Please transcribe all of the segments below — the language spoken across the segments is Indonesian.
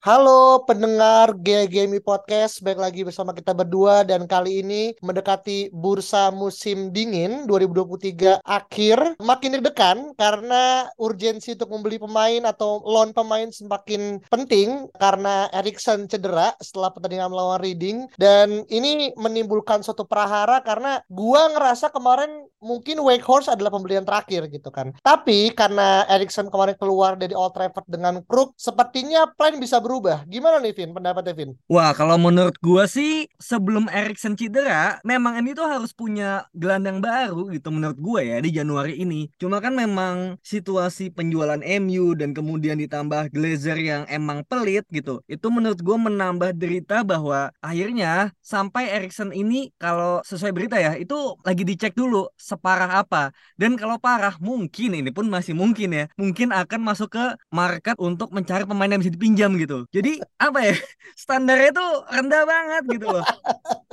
Halo pendengar GGMI Podcast, baik lagi bersama kita berdua dan kali ini mendekati bursa musim dingin 2023 akhir makin deg-degan karena urgensi untuk membeli pemain atau loan pemain semakin penting karena Erikson cedera setelah pertandingan melawan Reading. Dan ini menimbulkan suatu prahara karena gua ngerasa kemarin mungkin Wakehorse adalah pembelian terakhir gitu kan. Tapi karena Erikson kemarin keluar dari Old Trafford dengan kruk, sepertinya plan bisa berubah. Gimana nih Vin, pendapatnya Vin? Wah, kalau menurut gua sih sebelum Erikson cedera, memang ini tuh harus punya gelandang baru gitu menurut gua ya di Januari ini. Cuma kan memang situasi penjualan MU dan kemudian ditambah Glazer yang emang pelit gitu. Itu menurut gua menambah derita bahwa akhirnya sampai Erikson ini kalau sesuai berita ya, itu lagi dicek dulu separah apa. Dan kalau parah mungkin ini pun masih mungkin ya, mungkin akan masuk ke market untuk mencari pemain yang bisa dipinjam gitu. Jadi apa ya standarnya itu rendah banget gitu loh.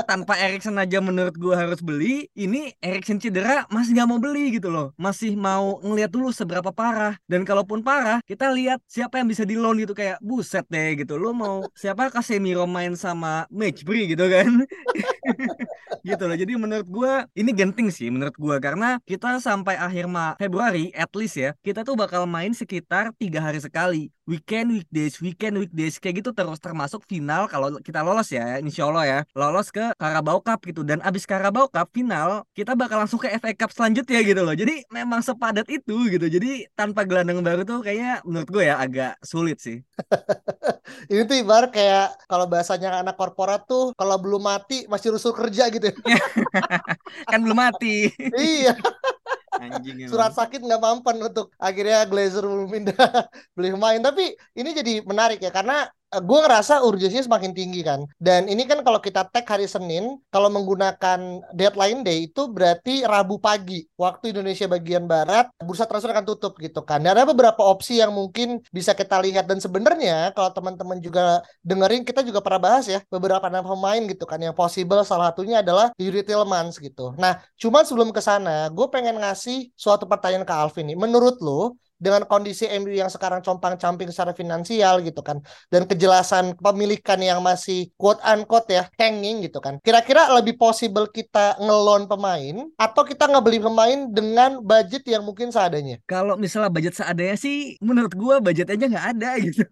Tanpa Erikson aja menurut gue harus beli ini Erikson cedera masih nggak mau beli gitu loh. Masih mau ngeliat dulu seberapa parah. Dan kalaupun parah kita lihat siapa yang bisa di loan gitu kayak buset deh gitu. Lo mau siapa Casemiro main sama Matchbury? gitu kan gitu loh. Jadi menurut gue ini genting sih menurut gue karena kita sampai akhir Februari at least ya kita tuh bakal main sekitar tiga hari sekali weekend weekdays weekend weekdays kayak gitu terus termasuk final kalau kita lolos ya insya Allah ya lolos ke Carabao Cup gitu. Dan abis Carabao Cup final kita bakal langsung ke FA Cup selanjutnya gitu loh. Jadi memang sepadat itu gitu. Jadi tanpa gelandang baru tuh kayaknya menurut gue ya agak sulit sih. Ini tuh ibarat kayak kalau bahasanya anak korporat tuh kalau belum mati masih rusuh kerja gitu. kan belum mati. Iya, anjing emang. surat sakit nggak mampan untuk akhirnya Glazer belum pindah beli pemain. Tapi ini jadi menarik ya karena gue ngerasa urgensinya semakin tinggi kan. Dan ini kan kalau kita tag hari Senin, kalau menggunakan deadline day itu berarti Rabu pagi waktu Indonesia bagian barat, bursa transfer akan tutup gitu kan. Dan ada beberapa opsi yang mungkin bisa kita lihat dan sebenarnya kalau teman-teman juga dengerin kita juga pernah bahas ya beberapa nama pemain gitu kan yang possible salah satunya adalah Yuri Tillmans gitu. Nah, cuman sebelum ke sana, gue pengen ngasih suatu pertanyaan ke Alvin nih. Menurut lo dengan kondisi MU yang sekarang compang-camping secara finansial gitu kan dan kejelasan pemilikan yang masih quote unquote ya hanging gitu kan kira-kira lebih possible kita ngelon pemain atau kita ngebeli pemain dengan budget yang mungkin seadanya Kalau misalnya budget seadanya sih, menurut gua budget aja nggak ada gitu.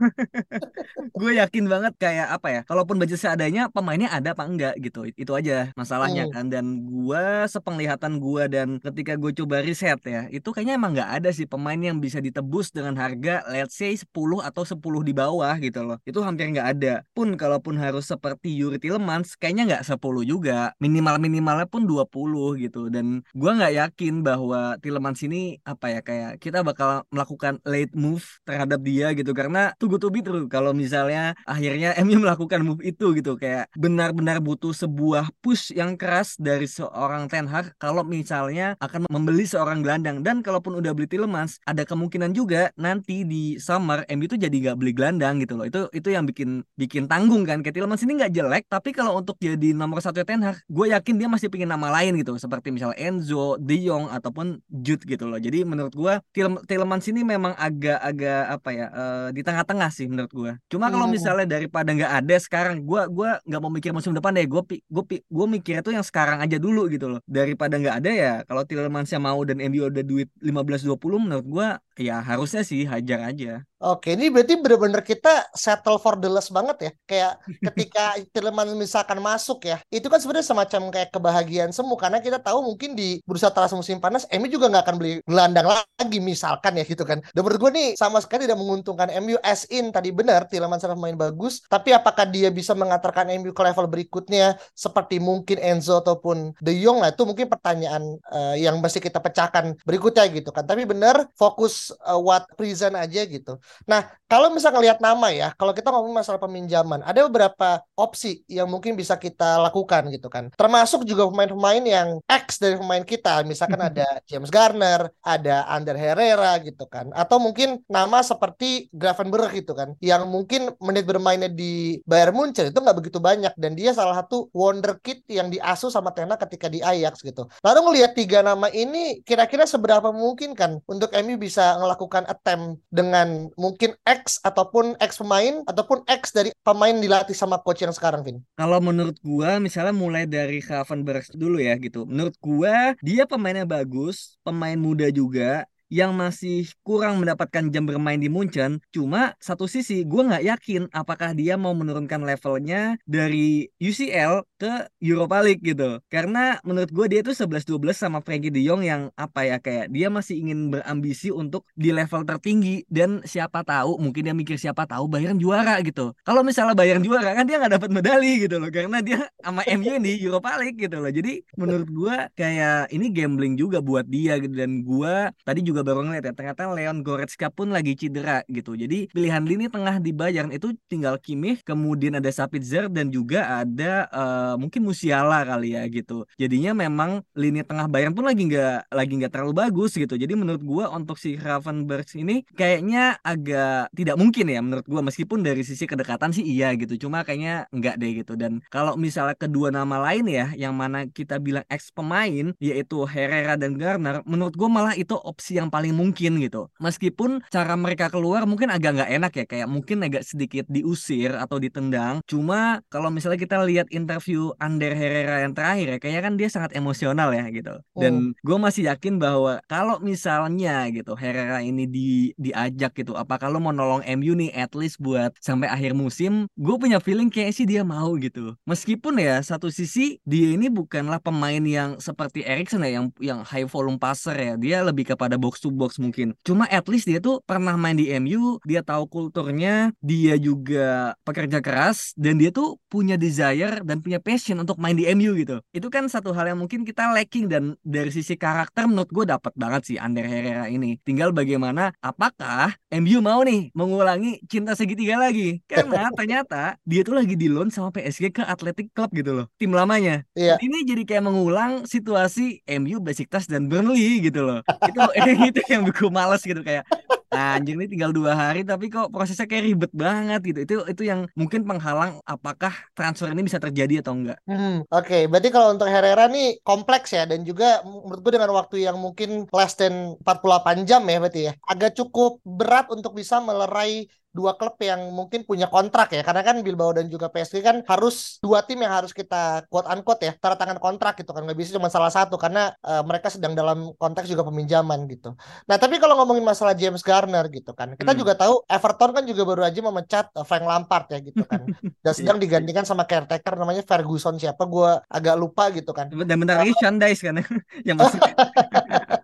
gue yakin banget kayak apa ya, kalaupun budget seadanya, pemainnya ada apa enggak gitu. Itu aja masalahnya Hmm. kan. Dan gua sepenglihatan gua dan ketika gue coba riset ya, itu kayaknya emang nggak ada sih pemain yang bisa ditebus dengan harga let's say 10 atau 10 di bawah gitu loh. Itu hampir nggak ada. Pun kalaupun harus seperti Yuri Tillmans, kayaknya nggak 10 juga. Minimal-minimalnya pun 20 gitu. Dan gua nggak yakin bahwa Tillmans ini apa ya kayak kita bakal melakukan late move terhadap dia gitu karena tunggu to be true kalau misalnya akhirnya MU melakukan move itu gitu kayak benar-benar butuh sebuah push yang keras dari seorang Ten Hag kalau misalnya akan membeli seorang gelandang dan kalaupun udah beli Tielemans ada kemungkinan juga nanti di summer MU itu jadi gak beli gelandang gitu loh. Itu itu yang bikin bikin tanggung kan. Kayak Tielemans ini nggak jelek tapi kalau untuk jadi nomor satu Ten Hag gue yakin dia masih pingin nama lain gitu. Seperti misalnya Enzo, De Jong ataupun Jude gitu loh. Jadi menurut gue Tielemans ini memang agak-agak apa ya eh, di tengah-tengah sih menurut gue cuma kalau Hmm. misalnya daripada nggak ada sekarang gue gua nggak mau mikir musim depan deh. Gue gue gue mikirnya tuh yang sekarang aja dulu gitu loh. Daripada nggak ada ya kalau Tillemansnya mau dan MU udah duit 15-20 menurut gue ya harusnya sih hajar aja Oke, ini berarti bener-bener kita settle for the less banget ya. Kayak ketika Tielemans misalkan masuk ya, itu kan sebenarnya semacam kayak kebahagiaan semu karena kita tahu mungkin di bursa transfer musim panas MU juga nggak akan beli gelandang lagi misalkan ya gitu kan. Dan menurut gue nih sama sekali tidak menguntungkan MU as in tadi benar Tielemans adalah pemain bagus, tapi apakah dia bisa mengantarkan MU ke level berikutnya seperti mungkin Enzo ataupun De Jong lah itu mungkin pertanyaan eh, yang mesti kita pecahkan berikutnya gitu kan. Tapi benar fokus eh, what present aja gitu. Nah, kalau misalnya ngelihat nama ya, kalau kita ngomong masalah peminjaman, ada beberapa opsi yang mungkin bisa kita lakukan gitu kan. Termasuk juga pemain-pemain yang X dari pemain kita, misalkan ada James Garner, ada Ander Herrera gitu kan, atau mungkin nama seperti Gravenberch gitu kan, yang mungkin menit bermainnya di Bayern Munchen itu nggak begitu banyak dan dia salah satu wonderkid yang diasuh sama Tena ketika di Ajax gitu. Lalu ngelihat tiga nama ini, kira-kira seberapa mungkin kan untuk MU bisa melakukan attempt dengan mungkin X ataupun X pemain ataupun X dari pemain dilatih sama coach yang sekarang, Vin? Kalau menurut gua misalnya mulai dari Gravenberch dulu ya gitu. Menurut gua dia pemainnya bagus, pemain muda juga yang masih kurang mendapatkan jam bermain di Munchen. Cuma satu sisi gue nggak yakin apakah dia mau menurunkan levelnya dari UCL ke Europa League gitu. Karena menurut gue dia itu 11-12 sama Frankie De Jong yang apa ya kayak dia masih ingin berambisi untuk di level tertinggi dan siapa tahu mungkin dia mikir siapa tahu Bayern juara gitu. Kalau misalnya Bayern juara kan dia nggak dapat medali gitu loh karena dia sama MU di Europa League gitu loh. Jadi menurut gue kayak ini gambling juga buat dia gitu dan gue tadi juga juga baru ngeliat ya ternyata Leon Goretzka pun lagi cedera gitu jadi pilihan lini tengah di Bayern itu tinggal Kimmich kemudian ada Sapitzer dan juga ada uh, mungkin Musiala kali ya gitu. Jadinya memang lini tengah Bayern pun lagi nggak lagi nggak terlalu bagus gitu. Jadi menurut gua untuk si Gravenberch ini kayaknya agak tidak mungkin ya menurut gua. Meskipun dari sisi kedekatan sih iya gitu. Cuma kayaknya nggak deh gitu. Dan kalau misalnya kedua nama lain ya yang mana kita bilang ex pemain yaitu Herrera dan Garner menurut gua malah itu opsi yang paling mungkin gitu. Meskipun cara mereka keluar mungkin agak nggak enak ya, kayak mungkin agak sedikit diusir atau ditendang. Cuma kalau misalnya kita lihat interview Ander Herrera yang terakhir ya, kayaknya kan dia sangat emosional ya gitu. Dan oh. gue masih yakin bahwa kalau misalnya gitu Herrera ini di diajak gitu, apa kalau mau nolong MU nih at least buat sampai akhir musim, gue punya feeling kayak sih dia mau gitu. Meskipun ya satu sisi dia ini bukanlah pemain yang seperti Erikson ya yang yang high volume passer ya, dia lebih kepada box to box mungkin. Cuma at least dia tuh pernah main di MU, dia tahu kulturnya, dia juga pekerja keras dan dia tuh punya desire dan punya passion untuk main di MU gitu. Itu kan satu hal yang mungkin kita lacking dan dari sisi karakter menurut gue dapat banget sih Ander Herrera ini. Tinggal bagaimana apakah MU mau nih mengulangi cinta segitiga lagi? Karena ternyata dia tuh lagi di loan sama PSG ke Athletic Club gitu loh, tim lamanya. Iya. Ini jadi kayak mengulang situasi MU Besiktas dan Burnley gitu loh. Itu itu yang bikin males gitu kayak anjing ini tinggal dua hari tapi kok prosesnya kayak ribet banget gitu itu itu yang mungkin penghalang apakah transfer ini bisa terjadi atau enggak hmm, oke okay. berarti kalau untuk Herrera nih kompleks ya dan juga menurut gue dengan waktu yang mungkin less than 48 jam ya berarti ya agak cukup berat untuk bisa melerai dua klub yang mungkin punya kontrak ya. Karena kan Bilbao dan juga PSG kan harus dua tim yang harus kita quote unquote ya tanda tangan kontrak gitu kan. Nggak bisa cuma salah satu karena uh, mereka sedang dalam konteks juga peminjaman gitu. Nah tapi kalau ngomongin masalah James Garner gitu kan kita hmm. juga tahu Everton kan juga baru aja memecat uh, Frank Lampard ya gitu kan. Dan sedang digantikan sama caretaker namanya Ferguson siapa gue agak lupa gitu kan. Dan bentar lagi Sean Dice kan yang masih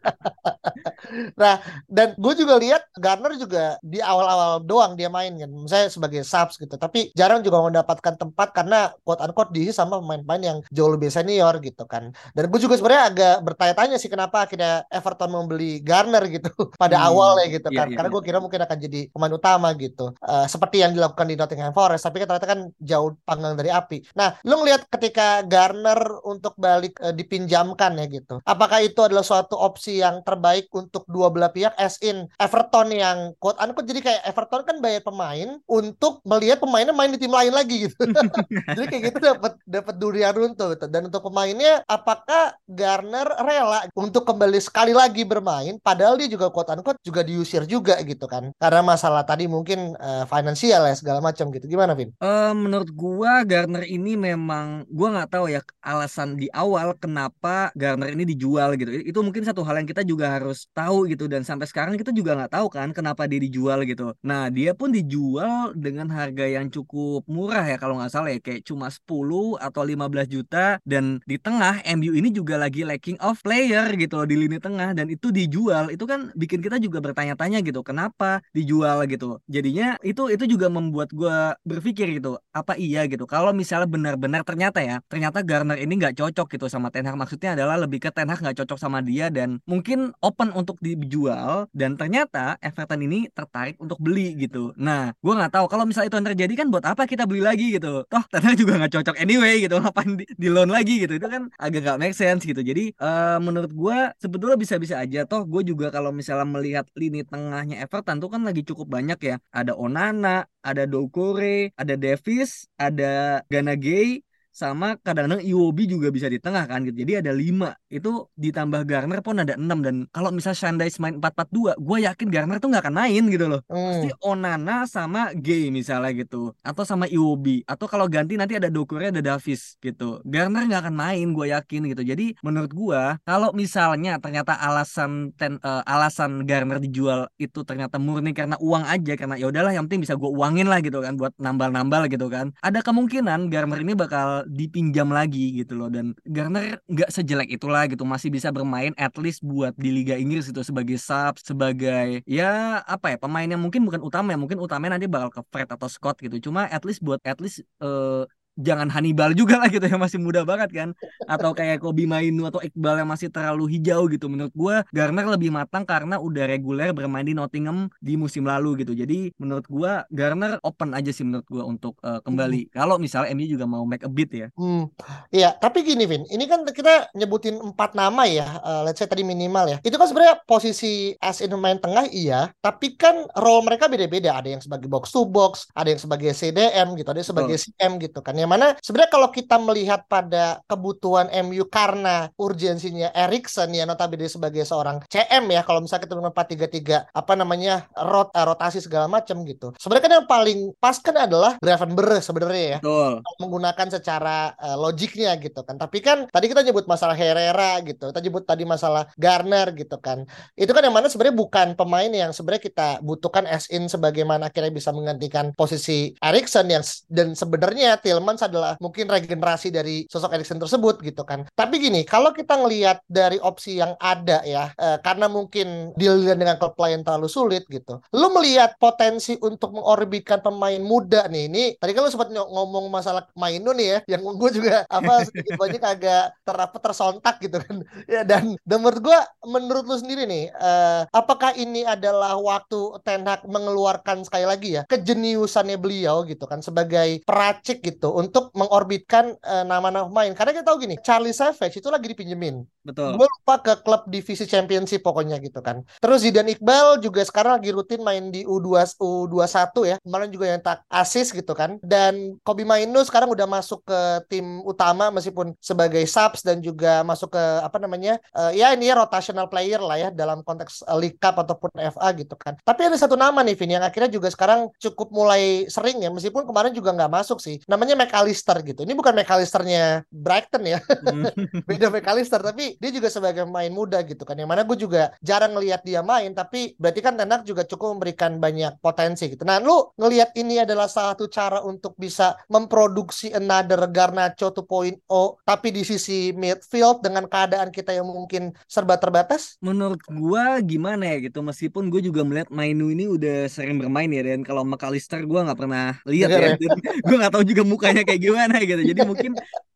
nah, dan gue juga lihat Garner juga di awal-awal doang dia main kan, saya sebagai subs gitu. Tapi jarang juga mendapatkan tempat karena quote unquote diisi sama pemain-pemain yang jauh lebih senior gitu kan. Dan gue juga sebenarnya agak bertanya-tanya sih kenapa akhirnya Everton membeli Garner gitu pada hmm, awal ya gitu iya, kan. Iya, karena iya. gue kira mungkin akan jadi pemain utama gitu. Uh, seperti yang dilakukan di Nottingham Forest, tapi kan ternyata kan jauh panggang dari api. Nah, lu ngelihat ketika Garner untuk balik uh, dipinjamkan ya gitu. Apakah itu adalah suatu opsi yang terbaik untuk untuk dua belah pihak as in Everton yang quote unquote jadi kayak Everton kan bayar pemain untuk melihat pemainnya main di tim lain lagi gitu. jadi kayak gitu dapat dapat durian runtuh gitu. Dan untuk pemainnya apakah Garner rela untuk kembali sekali lagi bermain padahal dia juga quote unquote juga diusir juga gitu kan. Karena masalah tadi mungkin uh, finansial ya segala macam gitu. Gimana Vin? Uh, menurut gua Garner ini memang gua nggak tahu ya alasan di awal kenapa Garner ini dijual gitu. Itu mungkin satu hal yang kita juga harus tahu tahu gitu dan sampai sekarang kita juga nggak tahu kan kenapa dia dijual gitu. Nah dia pun dijual dengan harga yang cukup murah ya kalau nggak salah ya kayak cuma 10 atau 15 juta dan di tengah MU ini juga lagi lacking of player gitu loh di lini tengah dan itu dijual itu kan bikin kita juga bertanya-tanya gitu kenapa dijual gitu. Jadinya itu itu juga membuat gue berpikir gitu apa iya gitu kalau misalnya benar-benar ternyata ya ternyata Garner ini nggak cocok gitu sama Ten Hag maksudnya adalah lebih ke Ten Hag nggak cocok sama dia dan mungkin open untuk dijual dan ternyata Everton ini tertarik untuk beli gitu. Nah, gue nggak tahu kalau misalnya itu yang terjadi kan buat apa kita beli lagi gitu. Toh ternyata juga nggak cocok anyway gitu. Ngapain di, di loan lagi gitu. Itu kan agak nggak make sense gitu. Jadi uh, menurut gue sebetulnya bisa-bisa aja. Toh gue juga kalau misalnya melihat lini tengahnya Everton tuh kan lagi cukup banyak ya. Ada Onana, ada Doucoure, ada Davis, ada Ganagay, sama kadang-kadang Iwobi juga bisa di tengah kan gitu. Jadi ada lima itu ditambah Garner pun ada enam dan kalau misal Shandai main 4-4-2 gue yakin Garner tuh nggak akan main gitu loh. Hmm. Pasti Onana sama Gay misalnya gitu atau sama Iwobi atau kalau ganti nanti ada Dokure ada Davis gitu. Garner nggak akan main gue yakin gitu. Jadi menurut gue kalau misalnya ternyata alasan ten, uh, alasan Garner dijual itu ternyata murni karena uang aja karena ya udahlah yang penting bisa gue uangin lah gitu kan buat nambal-nambal gitu kan. Ada kemungkinan Garner ini bakal dipinjam lagi gitu loh. Dan Garner nggak sejelek itulah gitu masih bisa bermain at least buat di Liga Inggris itu sebagai sub sebagai ya apa ya pemain yang mungkin bukan utama ya mungkin utamanya nanti bakal ke Fred atau Scott gitu. Cuma at least buat at least uh, jangan Hannibal juga lah gitu yang masih muda banget kan. Atau kayak Kobi Mainu atau Iqbal yang masih terlalu hijau gitu. Menurut gue Garner lebih matang karena udah reguler bermain di Nottingham di musim lalu gitu. Jadi menurut gue Garner open aja sih menurut gue untuk uh, kembali. Hmm. kalau misalnya MU juga mau make a bit ya. Hmm. iya tapi gini Vin. Ini kan kita nyebutin empat nama ya uh, let's say tadi minimal ya. Itu kan sebenarnya posisi as in main tengah iya. Tapi kan role mereka beda-beda. Ada yang sebagai box to box ada yang sebagai CDM gitu ada yang sebagai oh. CM gitu kan yang mana sebenarnya kalau kita melihat pada kebutuhan MU karena urgensinya Erikson ya notabene sebagai seorang CM ya kalau misalnya kita dengan 433 apa namanya rot uh, rotasi segala macam gitu. Sebenarnya kan yang paling pas kan adalah Gravenberch sebenarnya ya. Betul. Menggunakan secara uh, logiknya gitu kan. Tapi kan tadi kita nyebut masalah Herrera gitu. Kita nyebut tadi masalah Garner gitu kan. Itu kan yang mana sebenarnya bukan pemain yang sebenarnya kita butuhkan as in sebagaimana akhirnya bisa menggantikan posisi Erikson yang dan sebenarnya Tillman Adalah mungkin regenerasi dari sosok Erikson tersebut gitu kan. Tapi gini, kalau kita ngelihat dari opsi yang ada ya, eh, karena mungkin deal dengan klub lain terlalu sulit gitu. Lu melihat potensi untuk mengorbitkan pemain muda nih. Ini tadi kan lu sempat ngomong masalah Mainu nih ya, yang gue juga apa sedikit banyak agak terapa tersontak gitu kan. Ya dan, dan menurut gue, menurut lu sendiri nih, eh, apakah ini adalah waktu Ten Hag mengeluarkan sekali lagi ya kejeniusannya beliau gitu kan sebagai peracik gitu untuk mengorbitkan uh, nama-nama pemain. Karena kita tahu gini, Charlie Savage itu lagi dipinjemin. Betul. Gue lupa ke klub divisi championship pokoknya gitu kan. Terus Zidane Iqbal juga sekarang lagi rutin main di U2 U21 ya. Kemarin juga yang tak asis gitu kan. Dan Kobi Mainu sekarang udah masuk ke tim utama meskipun sebagai subs dan juga masuk ke apa namanya? Uh, ya ini ya rotational player lah ya dalam konteks uh, League Cup ataupun FA gitu kan. Tapi ada satu nama nih Vin yang akhirnya juga sekarang cukup mulai sering ya meskipun kemarin juga nggak masuk sih. Namanya McAllister gitu. Ini bukan McAllisternya Brighton ya. Hmm. Beda McAllister tapi dia juga sebagai pemain muda gitu kan. Yang mana gue juga jarang ngelihat dia main tapi berarti kan Tenak juga cukup memberikan banyak potensi gitu. Nah, lu ngelihat ini adalah salah satu cara untuk bisa memproduksi another Garnacho 2.0 tapi di sisi midfield dengan keadaan kita yang mungkin serba terbatas? Menurut gua gimana ya gitu meskipun gue juga melihat Mainu ini udah sering bermain ya dan kalau McAllister gue nggak pernah lihat ya. ya. gue nggak tahu juga muka mukanya kayak gimana gitu. Jadi mungkin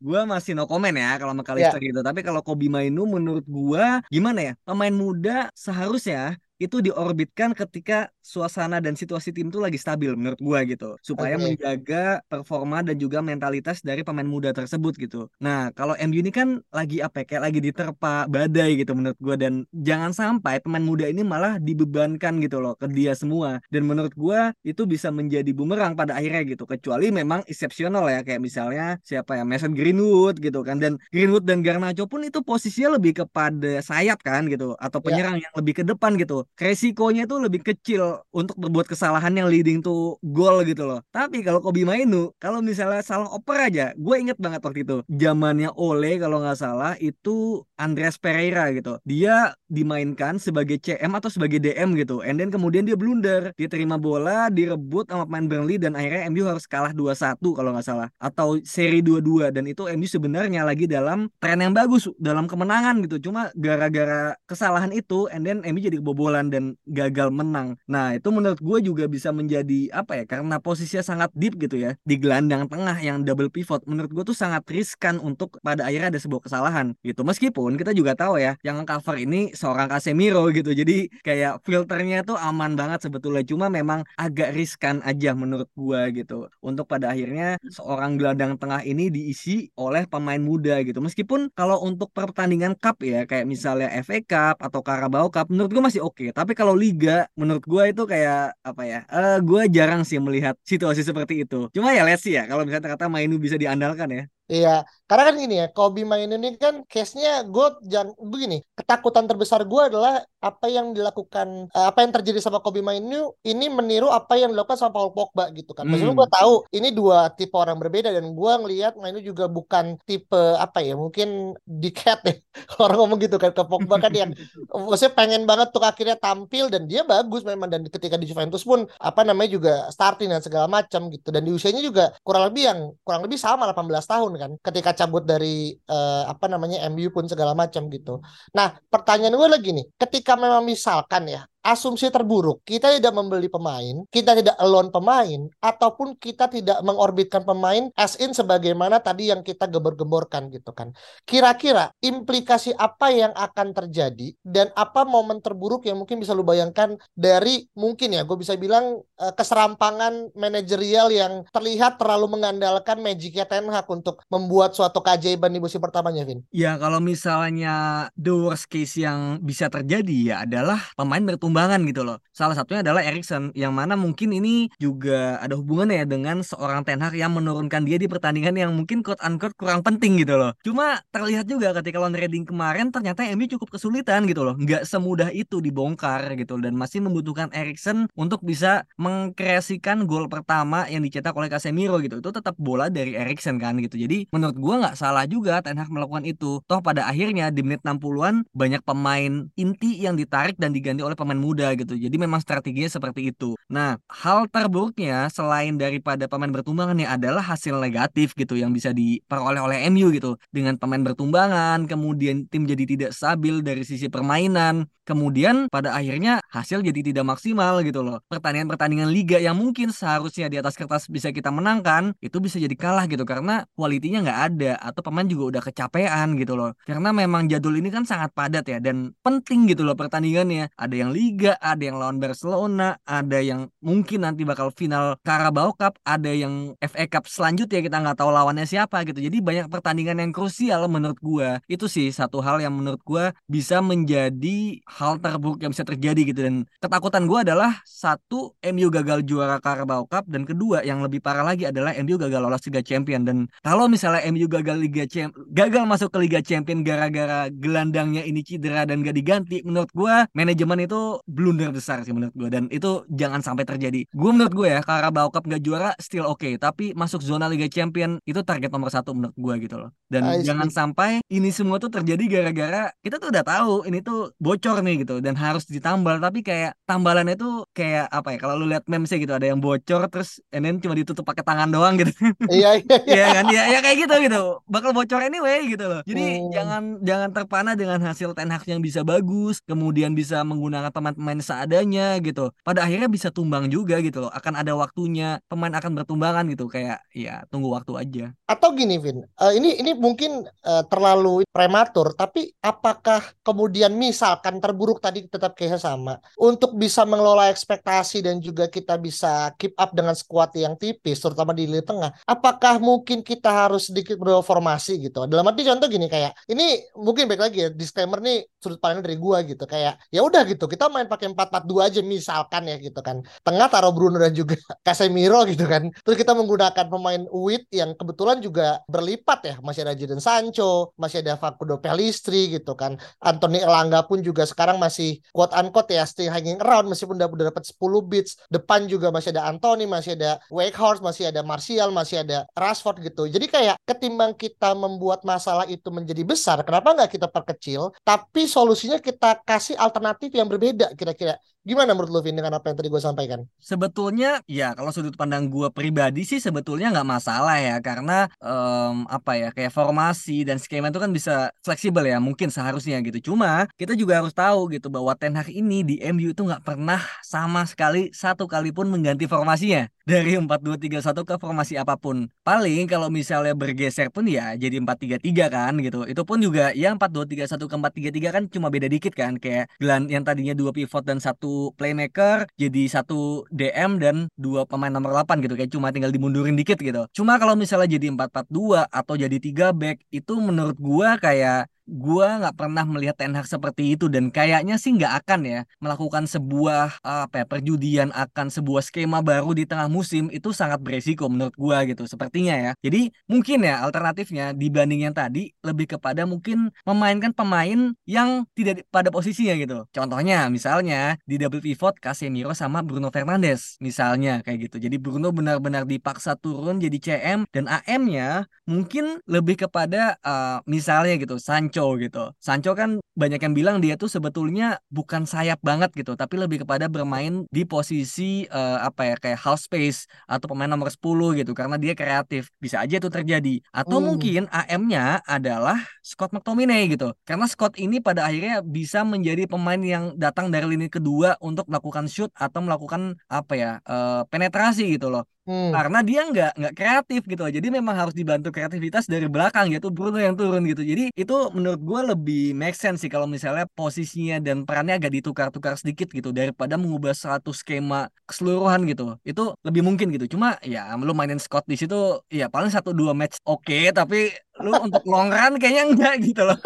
gue masih no comment ya kalau McAllister yeah. gitu. Tapi kalau Kobi Mainu menurut gue gimana ya? Pemain muda seharusnya itu diorbitkan ketika suasana dan situasi tim itu lagi stabil menurut gua gitu supaya okay. menjaga performa dan juga mentalitas dari pemain muda tersebut gitu. Nah, kalau MU ini kan lagi apa ya, kayak lagi diterpa badai gitu menurut gua dan jangan sampai pemain muda ini malah dibebankan gitu loh ke dia semua. Dan menurut gua itu bisa menjadi bumerang pada akhirnya gitu kecuali memang eksepsional ya kayak misalnya siapa ya Mason Greenwood gitu kan dan Greenwood dan Garnacho pun itu posisinya lebih kepada sayap kan gitu atau ya. penyerang yeah. yang lebih ke depan gitu resikonya itu lebih kecil untuk berbuat kesalahan yang leading to goal gitu loh. Tapi kalau Kobi Mainu, kalau misalnya salah oper aja, gue inget banget waktu itu. Zamannya Ole kalau nggak salah itu Andreas Pereira gitu. Dia dimainkan sebagai CM atau sebagai DM gitu. And then kemudian dia blunder. Dia terima bola, direbut sama pemain Burnley dan akhirnya MU harus kalah 2-1 kalau nggak salah. Atau seri 2-2 dan itu MU sebenarnya lagi dalam tren yang bagus dalam kemenangan gitu. Cuma gara-gara kesalahan itu and then MU jadi kebobolan kebobolan dan gagal menang. Nah, itu menurut gue juga bisa menjadi apa ya? Karena posisinya sangat deep gitu ya di gelandang tengah yang double pivot. Menurut gue tuh sangat riskan untuk pada akhirnya ada sebuah kesalahan gitu. Meskipun kita juga tahu ya, yang cover ini seorang Casemiro gitu. Jadi kayak filternya tuh aman banget sebetulnya. Cuma memang agak riskan aja menurut gue gitu. Untuk pada akhirnya seorang gelandang tengah ini diisi oleh pemain muda gitu. Meskipun kalau untuk pertandingan cup ya kayak misalnya FA Cup atau Carabao Cup menurut gue masih oke. Okay. Tapi kalau liga menurut gue itu kayak apa ya? Uh, eh, gue jarang sih melihat situasi seperti itu. Cuma ya let's see ya kalau misalnya kata Mainu bisa diandalkan ya. Iya, karena kan gini ya, Kobe main ini kan case-nya gue jangan begini, ketakutan terbesar gue adalah apa yang dilakukan, uh, apa yang terjadi sama Kobe Mainu ini meniru apa yang dilakukan sama Paul Pogba gitu kan. Maksudnya hmm. gue tahu ini dua tipe orang berbeda dan gue ngelihat Mainu juga bukan tipe apa ya, mungkin diket deh orang ngomong gitu kan ke Pogba kan yang maksudnya pengen banget tuh akhirnya tampil dan dia bagus memang dan ketika di Juventus pun apa namanya juga starting dan segala macam gitu dan di usianya juga kurang lebih yang kurang lebih sama 18 tahun kan ketika cabut dari uh, apa namanya MU pun segala macam gitu. Nah, pertanyaan gue lagi nih, ketika memang misalkan ya asumsi terburuk kita tidak membeli pemain, kita tidak alone pemain, ataupun kita tidak mengorbitkan pemain as in sebagaimana tadi yang kita gebor-gemborkan gitu kan. Kira-kira implikasi apa yang akan terjadi dan apa momen terburuk yang mungkin bisa lu bayangkan dari mungkin ya gue bisa bilang uh, keserampangan manajerial yang terlihat terlalu mengandalkan magicnya Ten Hag untuk membuat suatu keajaiban di musim pertamanya, Vin. Ya kalau misalnya the worst case yang bisa terjadi ya adalah pemain bertumbuh perkembangan gitu loh. Salah satunya adalah Erikson yang mana mungkin ini juga ada hubungannya ya dengan seorang Ten Hag yang menurunkan dia di pertandingan yang mungkin quote unquote kurang penting gitu loh. Cuma terlihat juga ketika lawan Reading kemarin ternyata MU cukup kesulitan gitu loh. Nggak semudah itu dibongkar gitu dan masih membutuhkan Erikson untuk bisa mengkreasikan gol pertama yang dicetak oleh Casemiro gitu. Itu tetap bola dari Erikson kan gitu. Jadi menurut gua nggak salah juga Ten Hag melakukan itu. Toh pada akhirnya di menit 60-an banyak pemain inti yang ditarik dan diganti oleh pemain muda gitu. Jadi memang strateginya seperti itu. Nah, hal terburuknya selain daripada pemain bertumbangan ya adalah hasil negatif gitu yang bisa diperoleh oleh MU gitu. Dengan pemain bertumbangan, kemudian tim jadi tidak stabil dari sisi permainan, kemudian pada akhirnya hasil jadi tidak maksimal gitu loh. Pertandingan-pertandingan liga yang mungkin seharusnya di atas kertas bisa kita menangkan, itu bisa jadi kalah gitu karena kualitinya nggak ada atau pemain juga udah kecapean gitu loh. Karena memang jadul ini kan sangat padat ya dan penting gitu loh pertandingannya. Ada yang liga Liga, ada yang lawan Barcelona, ada yang mungkin nanti bakal final Carabao Cup, ada yang FA Cup selanjutnya kita nggak tahu lawannya siapa gitu. Jadi banyak pertandingan yang krusial menurut gua. Itu sih satu hal yang menurut gua bisa menjadi hal terburuk yang bisa terjadi gitu dan ketakutan gua adalah satu MU gagal juara Carabao Cup dan kedua yang lebih parah lagi adalah MU gagal lolos Liga Champion dan kalau misalnya MU gagal Liga Champion gagal masuk ke Liga Champion gara-gara gelandangnya ini cedera dan gak diganti menurut gua manajemen itu blunder besar sih menurut gue dan itu jangan sampai terjadi. Gue menurut gue ya Carabao Cup gak juara still oke, okay, tapi masuk zona Liga Champion itu target nomor satu menurut gue gitu loh. Dan jangan sampai ini semua tuh terjadi gara-gara kita tuh udah tahu ini tuh bocor nih gitu dan harus ditambal tapi kayak tambalannya tuh kayak apa ya kalau lu lihat memesnya gitu ada yang bocor terus and cuma ditutup pakai tangan doang gitu. Iya iya. Iya kan ya, ya kayak gitu gitu. Bakal bocor anyway gitu loh. Jadi hmm. jangan jangan terpana dengan hasil Ten Hag yang bisa bagus, kemudian bisa menggunakan teman pemain seadanya gitu. Pada akhirnya bisa tumbang juga gitu loh. Akan ada waktunya pemain akan bertumbangan gitu. Kayak ya tunggu waktu aja. Atau gini Vin. Uh, ini ini mungkin uh, terlalu prematur tapi apakah kemudian misalkan terburuk tadi tetap kayak sama. Untuk bisa mengelola ekspektasi dan juga kita bisa keep up dengan skuad yang tipis terutama di lini tengah apakah mungkin kita harus sedikit berformasi gitu? Dalam arti contoh gini kayak ini mungkin baik lagi ya disclaimer nih sudut pandang dari gua gitu. Kayak ya udah gitu kita main pakai 4-4-2 aja misalkan ya gitu kan. Tengah taruh Bruno dan juga Casemiro gitu kan. Terus kita menggunakan pemain Wit yang kebetulan juga berlipat ya. Masih ada Jadon Sancho, masih ada Facundo Pellistri gitu kan. Anthony Elanga pun juga sekarang masih quote unquote ya still hanging around meskipun udah, udah dapat 10 beats. Depan juga masih ada Anthony, masih ada Wakehorse, masih ada Martial, masih ada Rashford gitu. Jadi kayak ketimbang kita membuat masalah itu menjadi besar, kenapa nggak kita perkecil? Tapi solusinya kita kasih alternatif yang berbeda kira-kira Gimana menurut lu Vin dengan apa yang tadi gue sampaikan? Sebetulnya ya kalau sudut pandang gue pribadi sih sebetulnya nggak masalah ya karena em, apa ya kayak formasi dan skema itu kan bisa fleksibel ya mungkin seharusnya gitu. Cuma kita juga harus tahu gitu bahwa Ten Hag ini di MU itu nggak pernah sama sekali satu kali pun mengganti formasinya dari 4-2-3-1 ke formasi apa pun. Paling kalau misalnya bergeser pun ya jadi 4-3-3 kan gitu. Itu pun juga ya 4-2-3-1 ke 4-3-3 kan cuma beda dikit kan kayak gelan yang tadinya dua pivot dan satu playmaker jadi satu DM dan dua pemain nomor 8 gitu kayak cuma tinggal dimundurin dikit gitu. Cuma kalau misalnya jadi 4-4-2 atau jadi 3 back itu menurut gua kayak gua nggak pernah melihat Ten Hag seperti itu dan kayaknya sih nggak akan ya melakukan sebuah apa ya perjudian akan sebuah skema baru di tengah musim itu sangat beresiko menurut gua gitu sepertinya ya. Jadi mungkin ya alternatifnya dibanding yang tadi lebih kepada mungkin memainkan pemain yang tidak pada posisinya gitu. Contohnya misalnya di double pivot Casemiro sama Bruno Fernandes misalnya kayak gitu. Jadi Bruno benar-benar dipaksa turun jadi CM dan AM-nya mungkin lebih kepada eh, misalnya gitu Sancho gitu. Sancho kan banyak yang bilang dia tuh sebetulnya bukan sayap banget gitu, tapi lebih kepada bermain di posisi eh, apa ya kayak half space atau pemain nomor 10 gitu karena dia kreatif. Bisa aja itu terjadi. Atau Hmm. mungkin AM-nya adalah Scott McTominay gitu. Karena Scott ini pada akhirnya bisa menjadi pemain yang datang dari lini kedua untuk melakukan shoot atau melakukan apa ya eh, penetrasi gitu loh Hmm. karena dia nggak nggak kreatif gitu jadi memang harus dibantu kreativitas dari belakang yaitu Bruno yang turun gitu. Jadi itu menurut gue lebih make sense sih kalau misalnya posisinya dan perannya agak ditukar-tukar sedikit gitu daripada mengubah satu skema keseluruhan gitu itu lebih mungkin gitu. Cuma ya lu mainin Scott di situ ya paling satu dua match oke tapi lu untuk long run kayaknya enggak gitu loh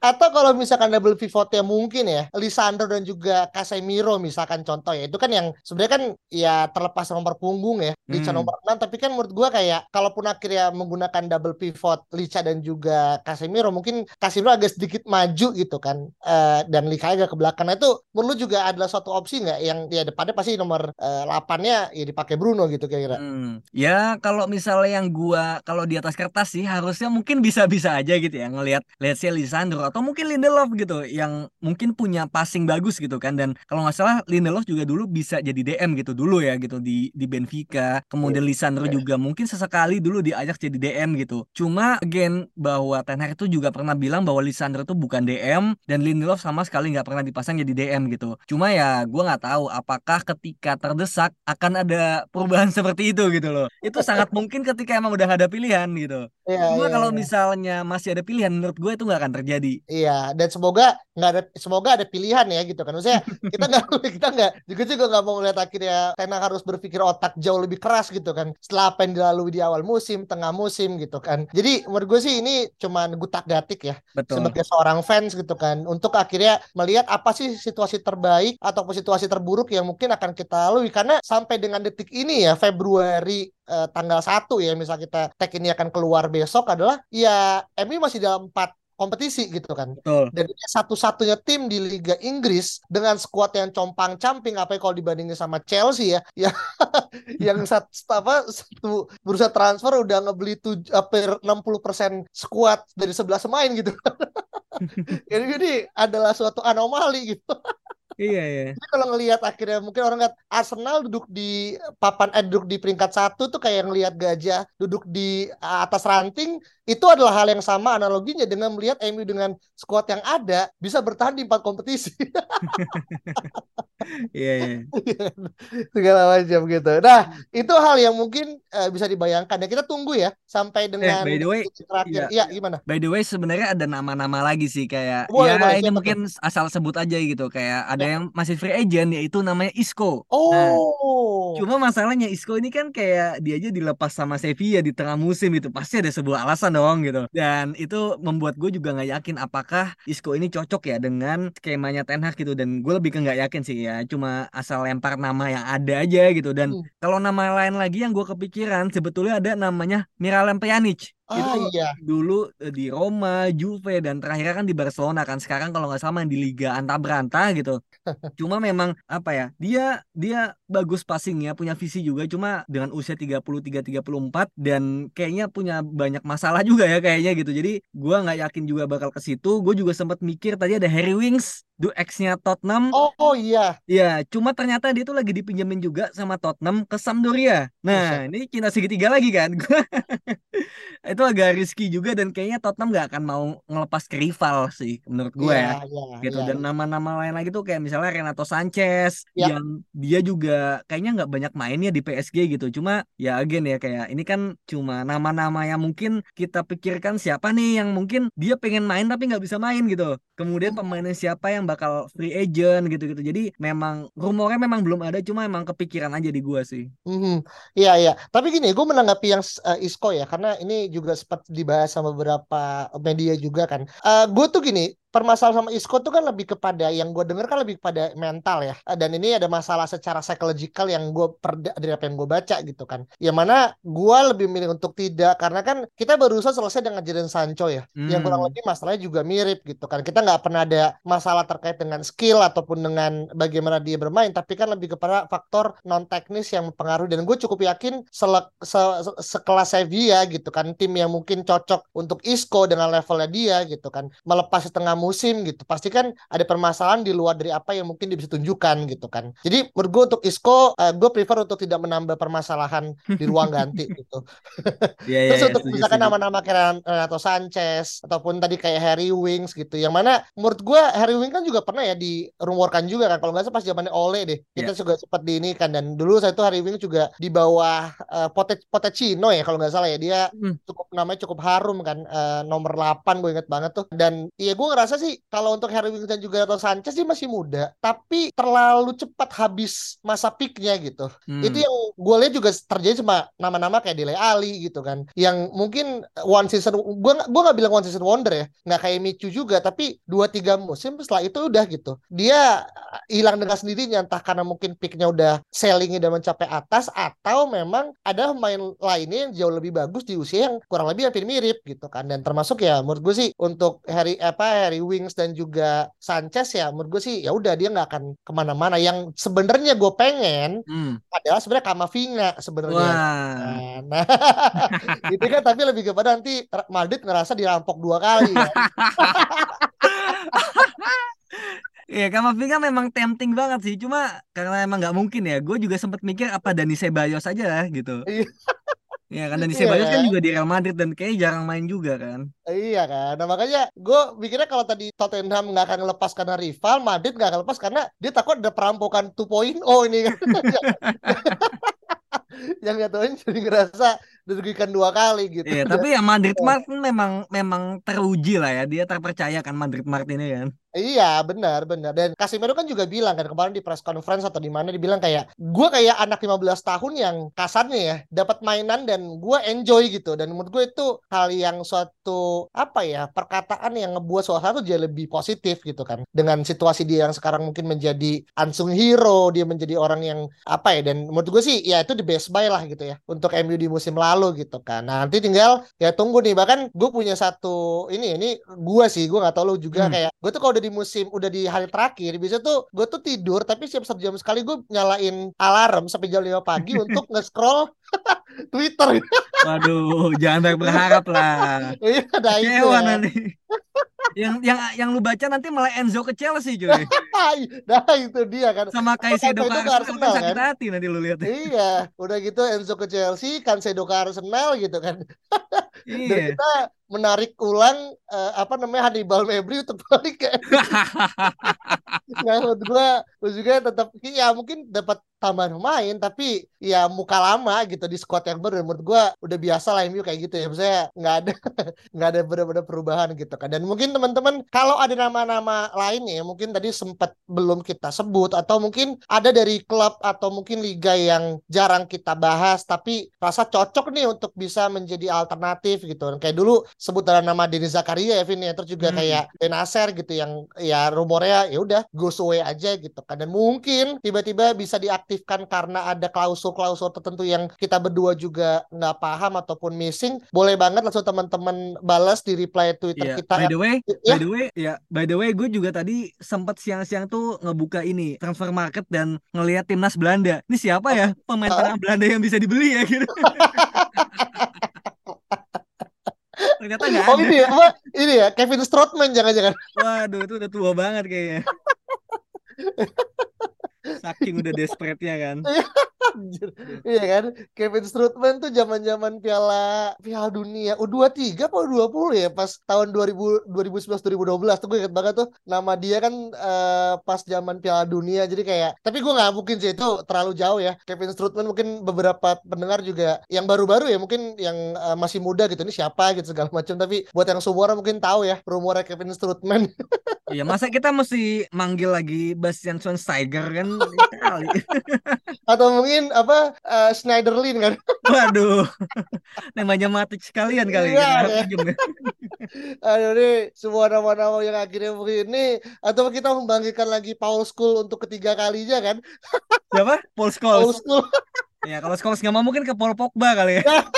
Atau kalau misalkan double pivotnya mungkin ya, Lisandro dan juga Casemiro misalkan contoh ya. Itu kan yang sebenarnya kan ya terlepas nomor punggung ya, Licha Hmm. nomor 6 tapi kan menurut gua kayak kalaupun akhirnya menggunakan double pivot Licha dan juga Casemiro mungkin Casemiro agak sedikit maju gitu kan. Eh, dan Licha agak ke belakang. Nah, itu menurut juga adalah suatu opsi nggak yang ya depannya pasti nomor eh, 8-nya ya dipakai Bruno gitu kira-kira. Hmm, ya kalau misalnya yang gua kalau di atas kertas sih harusnya mungkin bisa-bisa aja gitu ya ngelihat let's say Lisandro atau mungkin Lindelof gitu yang mungkin punya passing bagus gitu kan. Dan kalau nggak salah Lindelof juga dulu bisa jadi DM gitu dulu ya gitu di di Benfica. Kemudian Lisandro juga mungkin sesekali dulu di Ajax jadi DM gitu. Cuma again bahwa Ten Hag itu juga pernah bilang bahwa Lisandro itu bukan DM dan Lindelof sama sekali nggak pernah dipasang jadi DM gitu. Cuma ya gua nggak tahu apakah ketika terdesak akan ada perubahan seperti itu gitu loh. Itu sangat mungkin ketika emang udah nggak ada pilihan gitu Iya, cuma iya, kalau iya. misalnya masih ada pilihan menurut gue itu nggak akan terjadi Iya, dan semoga nggak ada semoga ada pilihan ya gitu kan. Maksudnya kita nggak kita nggak juga juga nggak mau melihat akhirnya karena harus berpikir otak jauh lebih keras gitu kan. Setelah apa yang dilalui di awal musim, tengah musim gitu kan. Jadi menurut gue sih ini cuman gutak gatik ya betul sebagai seorang fans gitu kan untuk akhirnya melihat apa sih situasi terbaik ataupun situasi terburuk yang mungkin akan kita lalui karena sampai dengan detik ini ya Februari eh, tanggal 1 ya misal kita tag ini akan keluar besok adalah ya MU masih dalam empat kompetisi gitu kan betul dan ini satu-satunya tim di Liga Inggris dengan skuad yang compang-camping apa ya kalau dibandingin sama Chelsea ya ya yang satu apa satu bursa transfer udah ngebeli tuj, hampir 60% skuad dari 11 pemain gitu. jadi ini adalah suatu anomali gitu. Iya iya. Jadi kalau ngelihat akhirnya mungkin orang lihat Arsenal duduk di papan eh, duduk di peringkat satu tuh kayak ngelihat gajah duduk di atas ranting itu adalah hal yang sama analoginya dengan melihat MU dengan skuad yang ada bisa bertahan di empat kompetisi iya iya segala macam gitu. Nah itu hal yang mungkin eh, bisa dibayangkan ya kita tunggu ya sampai dengan by the way, terakhir. iya. Iya gimana? By the way sebenarnya ada nama-nama lagi sih kayak Boleh, ya boleh, ini mungkin asal sebut aja gitu kayak ada Ya. yang masih free agent yaitu namanya Isco. Nah, Oh, Cuma masalahnya Isco ini kan kayak dia aja dilepas sama Sevilla di tengah musim itu pasti ada sebuah alasan dong gitu. Dan itu membuat gue juga nggak yakin apakah Isco ini cocok ya dengan skemanya Ten Hag gitu. Dan gue lebih ke nggak yakin sih ya. Cuma asal lempar nama yang ada aja gitu. Dan Hmm. kalau nama lain lagi yang gue kepikiran sebetulnya ada namanya Miralem Pjanic. Ah Itu iya. dulu eh, di Roma, Juve dan terakhir kan di Barcelona kan sekarang kalau nggak salah di Liga Anta Beranta gitu. Cuma memang apa ya? Dia dia bagus passingnya, punya visi juga cuma dengan usia 33 34 dan kayaknya punya banyak masalah juga ya kayaknya gitu. Jadi gua nggak yakin juga bakal ke situ. Gue juga sempat mikir tadi ada Harry Winks Du X-nya Tottenham. Oh, oh iya. Ya, cuma ternyata dia tuh lagi dipinjemin juga sama Tottenham ke Sampdoria. Nah, ini Cina segitiga lagi kan. itu agak risky juga dan kayaknya Tottenham nggak akan mau ngelepas ke rival sih menurut gue Iya, ya. iya, Gitu iya. dan nama-nama lain lagi tuh kayak misalnya Renato Sanchez Ya. yang dia juga kayaknya nggak banyak mainnya di PSG gitu. Cuma ya again ya kayak ini kan cuma nama-nama yang mungkin kita pikirkan siapa nih yang mungkin dia pengen main tapi nggak bisa main gitu. Kemudian Hmm. pemainnya siapa yang bakal free agent gitu-gitu. Jadi memang rumornya memang belum ada cuma emang kepikiran aja di gua sih. Mhm. Iya iya. Tapi gini, gue menanggapi yang eh, Isco ya, karena ini juga sempat dibahas sama beberapa media juga kan. Eh gue tuh gini, permasalahan sama Isco tuh kan lebih kepada yang gue dengar kan lebih kepada mental ya. Eh, Dan ini ada masalah secara psychological yang gue perda dari apa yang gue baca gitu kan. Yang mana gue lebih milih untuk tidak karena kan kita barusan selesai dengan Jadon Sancho ya. Yang kurang Hmm. lebih masalahnya juga mirip gitu kan. Kita nggak pernah ada masalah terkait dengan skill ataupun dengan bagaimana dia bermain, tapi kan lebih kepada faktor non teknis yang mempengaruhi. Dan gue cukup yakin selek, se, se- sekelas Sevilla gitu kan, tim yang mungkin cocok untuk Isco dengan levelnya dia gitu kan, melepas setengah musim gitu, pasti kan ada permasalahan di luar dari apa yang mungkin dia bisa tunjukkan gitu kan. Jadi menurut gue untuk Isco, eh, gue prefer untuk tidak menambah permasalahan di ruang ganti gitu. Iya iya Terus iya, untuk misalkan nama-nama kayak Ren- Renato Sanchez ataupun tadi kayak Harry Winks gitu, yang mana menurut gua Harry Winks kan juga pernah ya dirumorkan juga kan, kalau nggak salah pas zamannya Ole deh, kita Iya. juga sempat di ini kan dan dulu saya tuh Harry Winks juga di bawah eh, Pote Pochettino ya kalau nggak salah ya, dia Hmm. cukup namanya cukup harum kan, eh, nomor 8 gue inget banget tuh, dan iya gue ngerasa sih kalau untuk Harry Winks dan juga Renato Sanchez dia masih muda, tapi terlalu cepat habis masa peaknya gitu. Itu Hmm. yang gue lihat juga terjadi sama nama-nama kayak Dele Ali gitu kan. Yang mungkin one season gue gue nggak bilang one season wonder ya, nggak kayak Michu juga, tapi dua tiga musim setelah itu udah gitu. Dia hilang dengan sendirinya entah karena mungkin peaknya udah sellingnya udah mencapai atas atau memang ada pemain lainnya yang jauh lebih bagus di usia yang kurang lebih hampir mirip gitu kan. Dan termasuk ya menurut gue sih untuk Harry apa Harry Winks dan juga Sanchez ya menurut gue sih ya udah dia nggak akan ke mana-mana. Yang sebenarnya gue pengen Hmm. adalah sebenarnya Kamavinga sebenarnya. Wah. Nah, itu kan tapi lebih kepada nanti Madrid ngerasa dirampok dua kali ya. Iya, Kamavinga memang tempting banget sih. Cuma karena emang nggak mungkin ya. Gue juga sempat mikir apa Dani Ceballos aja gitu. Iya. Iya kan Dani Iya Ceballos kan kan? juga di Real Madrid dan kayaknya jarang main juga kan. Iya kan. Nah makanya gue mikirnya kalau tadi Tottenham nggak akan lepas karena rival, Madrid nggak akan lepas karena dia takut ada perampokan 2.0 ini kan. yang tahu jadi ngerasa dirugikan dua kali gitu. Iya, tapi ya Madrid Martin memang memang teruji lah ya. Dia terpercaya kan Madrid Martin ini kan. Iya benar benar. Dan Casemiro kan juga bilang kan kemarin di press conference atau di mana dibilang kayak gue kayak anak 15 tahun yang kasarnya ya dapat mainan dan gue enjoy gitu. Dan menurut gue itu hal yang suatu apa ya perkataan yang ngebuat suasana tuh jadi lebih positif gitu kan. Dengan situasi dia yang sekarang mungkin menjadi unsung hero dia menjadi orang yang apa ya dan menurut gue sih ya itu the best buy lah gitu ya untuk MU di musim lalu gitu kan. Nah, nanti tinggal ya tunggu nih bahkan gue punya satu ini ini gue sih gue nggak tahu lu juga Hmm. kayak gue tuh kalau di musim udah di hari terakhir bisa tuh gue tuh tidur tapi setiap satu jam sekali gue nyalain alarm sampai jam 5 pagi untuk nge-scroll Twitter Waduh, jangan banyak berharap lah. iya ada itu Kecewa ya. nanti. yang yang yang lu baca nanti malah Enzo ke Chelsea cuy. nah itu dia kan Sama Caicedo Itu ke Arsenal Arsenal, kan sakit kan? hati nanti lu lihat. Iya, udah gitu Enzo ke Chelsea, Cancelo ke Arsenal gitu kan. Dan Iya. kita menarik ulang eh, apa namanya Hannibal Mabry untuk balik ke Nah, menurut gua gua juga tetap ya mungkin dapat tambahan pemain tapi ya muka lama gitu di squad yang baru. Menurut gua udah biasa lah MU kayak gitu ya. Maksudnya nggak ada nggak ada benar-benar perubahan gitu kan. Dan mungkin teman-teman kalau ada nama-nama lainnya mungkin tadi sempat belum kita sebut atau mungkin ada dari klub atau mungkin liga yang jarang kita bahas tapi rasa cocok nih untuk bisa menjadi alternatif gitu. Kayak dulu sebut dalam nama Denis Zakaria ya Vin ya. Terus juga Hmm. kayak Benacer gitu yang ya rumornya ya udah goes away aja gitu kan. Dan mungkin tiba-tiba bisa diaktifkan karena ada klausul-klausul tertentu yang kita berdua juga nggak paham ataupun missing boleh banget langsung teman-teman balas di reply Twitter Iya, kita by the way, ya by the way, ya, by the way, gue juga tadi sempat siang-siang tuh ngebuka ini transfer market dan ngelihat timnas Belanda. Ini siapa ya pemain Ah. tengah Belanda yang bisa dibeli ya gitu. Ternyata nggak oh ada. ini ya apa ini ya Kevin Strootman jangan-jangan Waduh, itu udah tua banget kayaknya. Saking udah desperate-nya kan. Anjir. Iya kan? Kevin Strootman tuh zaman-zaman Piala Piala Dunia U23 apa U20 ya? Pas tahun 2000 2011 2012 tuh gue inget banget tuh. Nama dia kan eh, pas zaman Piala Dunia. Jadi kayak tapi gue nggak mungkin sih itu terlalu jauh ya. Kevin Strootman mungkin beberapa pendengar juga yang baru-baru ya mungkin yang eh, masih muda gitu. Ini siapa gitu segala macam. Tapi buat yang seumuran mungkin tahu ya rumornya Kevin Strootman. Iya, masa kita mesti manggil lagi Bastian Schweinsteiger kan? Kali. atau mungkin apa eh, Schneiderlin kan Waduh. Namanya matik sekalian kali Iya, kita ya. ya. Aduh nih semua nama-nama yang akhirnya begini atau kita membangkitkan lagi Paul School untuk ketiga kalinya kan Siapa? Paul Paul Scholes. School Ya, kalau Scholes nggak mau mungkin ke Paul Pogba kali ya.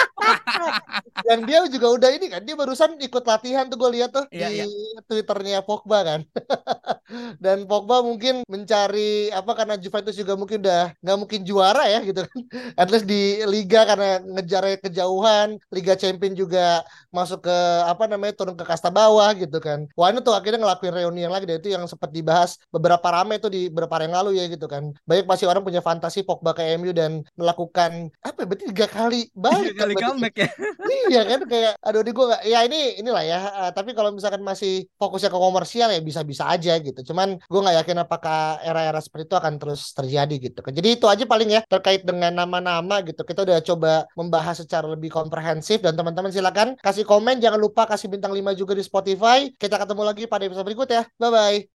Yang dia juga udah ini kan dia barusan ikut latihan tuh gue lihat tuh Iya, di iya. twitternya Pogba kan. Dan Pogba mungkin mencari apa karena Juventus juga mungkin udah nggak mungkin juara ya gitu kan. At least di Liga karena ngejar kejauhan. Liga Champion juga masuk ke apa namanya turun ke kasta bawah gitu kan. Wah ini tuh akhirnya ngelakuin reuni yang lagi dan itu yang sempat dibahas beberapa rame tuh di beberapa hari yang lalu ya gitu kan. Banyak pasti orang punya fantasi Pogba ke MU dan melakukan apa ya berarti tiga kali balik Tiga kali kan comeback ya. Iya kan kayak aduh ini gue ya ini inilah ya eh, tapi kalau misalkan masih fokusnya ke komersial ya bisa-bisa aja gitu. Cuman gue nggak yakin apakah era-era seperti itu akan terus terjadi gitu. Jadi itu aja paling ya terkait dengan nama-nama gitu. Kita udah coba membahas secara lebih komprehensif dan teman-teman silakan kasih komen. Jangan lupa kasih bintang 5 juga di Spotify. Kita ketemu lagi pada episode berikut ya. Bye bye